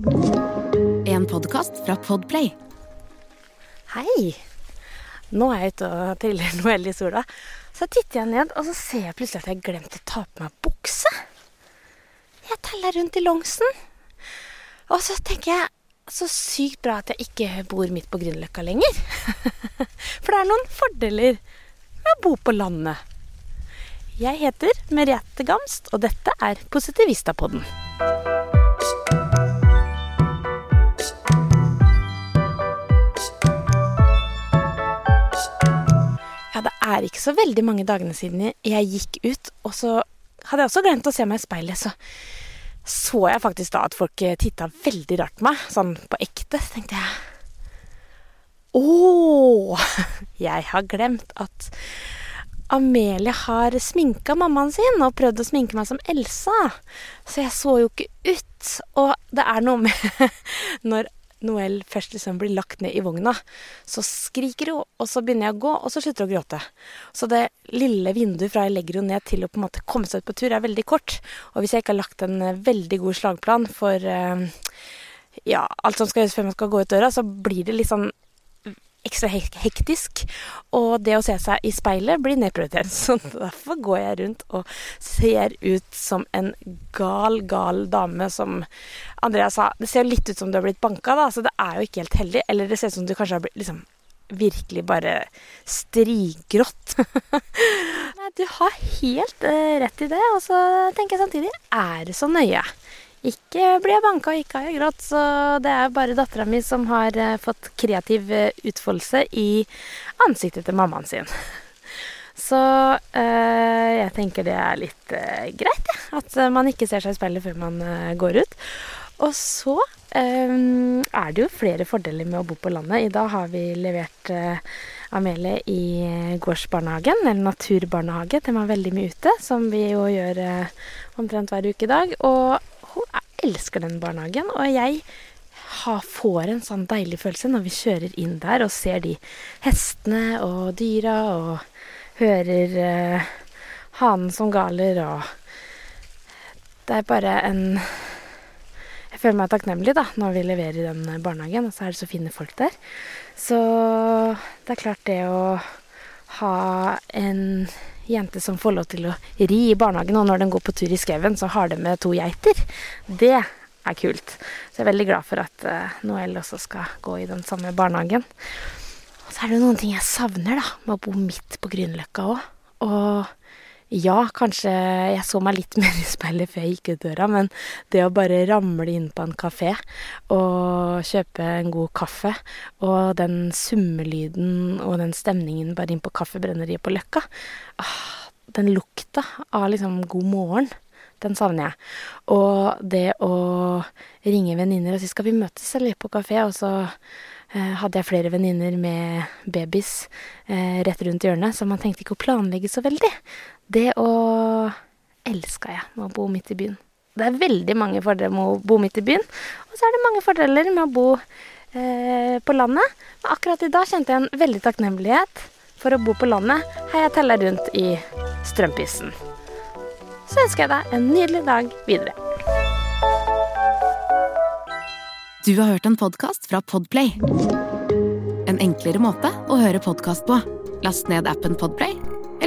En podkast fra Podplay. Hei! Nå er jeg ute og triller Noelle i sola. Så titter jeg ned, og så ser jeg plutselig at jeg har glemt å ta på meg bukse. Jeg teller rundt i Longsen. Og så tenker jeg så sykt bra at jeg ikke bor midt på Grünerløkka lenger. For det er noen fordeler med å bo på landet. Jeg heter Merete Gamst, og dette er Positivistapodden. Er ikke så veldig mange dagene siden jeg gikk ut, og så hadde jeg også glemt å se meg i speilet, så så jeg faktisk da at folk titta veldig rart på meg, sånn på ekte. Tenkte jeg Å! Jeg har glemt at Amelie har sminka mammaen sin og prøvd å sminke meg som Elsa. Så jeg så jo ikke ut. Og det er noe med når Noel først liksom blir lagt ned i vogna, så skriker hun, og så begynner jeg å gå, og så slutter hun å gråte. Så det lille vinduet fra jeg legger henne ned til å på en måte komme seg ut på tur, er veldig kort. Og hvis jeg ikke har lagt en veldig god slagplan for uh, ja, alt som skal gjøres før man skal gå ut døra, så blir det litt sånn ekstra hektisk. Og det å se seg i speilet blir nedprioritert. Så derfor går jeg rundt og ser ut som en gal, gal dame som Andrea sa. Det ser litt ut som du har blitt banka, da, så det er jo ikke helt heldig. Eller det ser ut som du kanskje har blitt liksom virkelig bare strigrått. Nei, du har helt uh, rett i det. Og så tenker jeg samtidig er det så nøye? Ikke blir jeg banka, ikke har jeg grått. Så det er bare dattera mi som har uh, fått kreativ uh, utfoldelse i ansiktet til mammaen sin. Så øh, jeg tenker det er litt greit, ja. At man ikke ser seg i speilet før man går ut. Og så er det jo flere fordeler med å bo på landet. I dag har vi levert Amelie i gårdsbarnehagen, eller naturbarnehage. Den var veldig mye ute, som vi jo gjør omtrent hver uke i dag. Og hun elsker den barnehagen, og jeg har, får en sånn deilig følelse når vi kjører inn der og ser de hestene og dyra og hører eh, hanen som galer og Det er bare en Jeg føler meg takknemlig da, når vi leverer den barnehagen, og så er det så fine folk der. Så det er klart det å ha en jente som får lov til å ri i barnehagen, og når den går på tur i skauen, så har de med to geiter. Det er kult. Så jeg er veldig glad for at uh, Noel også skal gå i den samme barnehagen. Og så er det noen ting jeg savner da, med å bo midt på Grünerløkka òg. Og ja, kanskje jeg så meg litt mer i speilet før jeg gikk ut døra, men det å bare ramle inn på en kafé og kjøpe en god kaffe, og den summelyden og den stemningen bare inn på kaffebrenneriet på Løkka ah, Den lukta av liksom god morgen, den savner jeg. Og det å ringe venninner og si 'skal vi møtes eller på kafé', og så eh, hadde jeg flere venninner med babys eh, rett rundt hjørnet, så man tenkte ikke å planlegge så veldig. Det å elska jeg med å bo midt i byen. Det er veldig mange fordeler med å bo midt i byen, og så er det mange fordeler med å bo eh, på landet. Men akkurat i dag kjente jeg en veldig takknemlighet for å bo på landet her jeg teller rundt i strømpissen. Så ønsker jeg deg en nydelig dag videre. Du har hørt en podkast fra Podplay. En enklere måte å høre podkast på. Last ned appen Podplay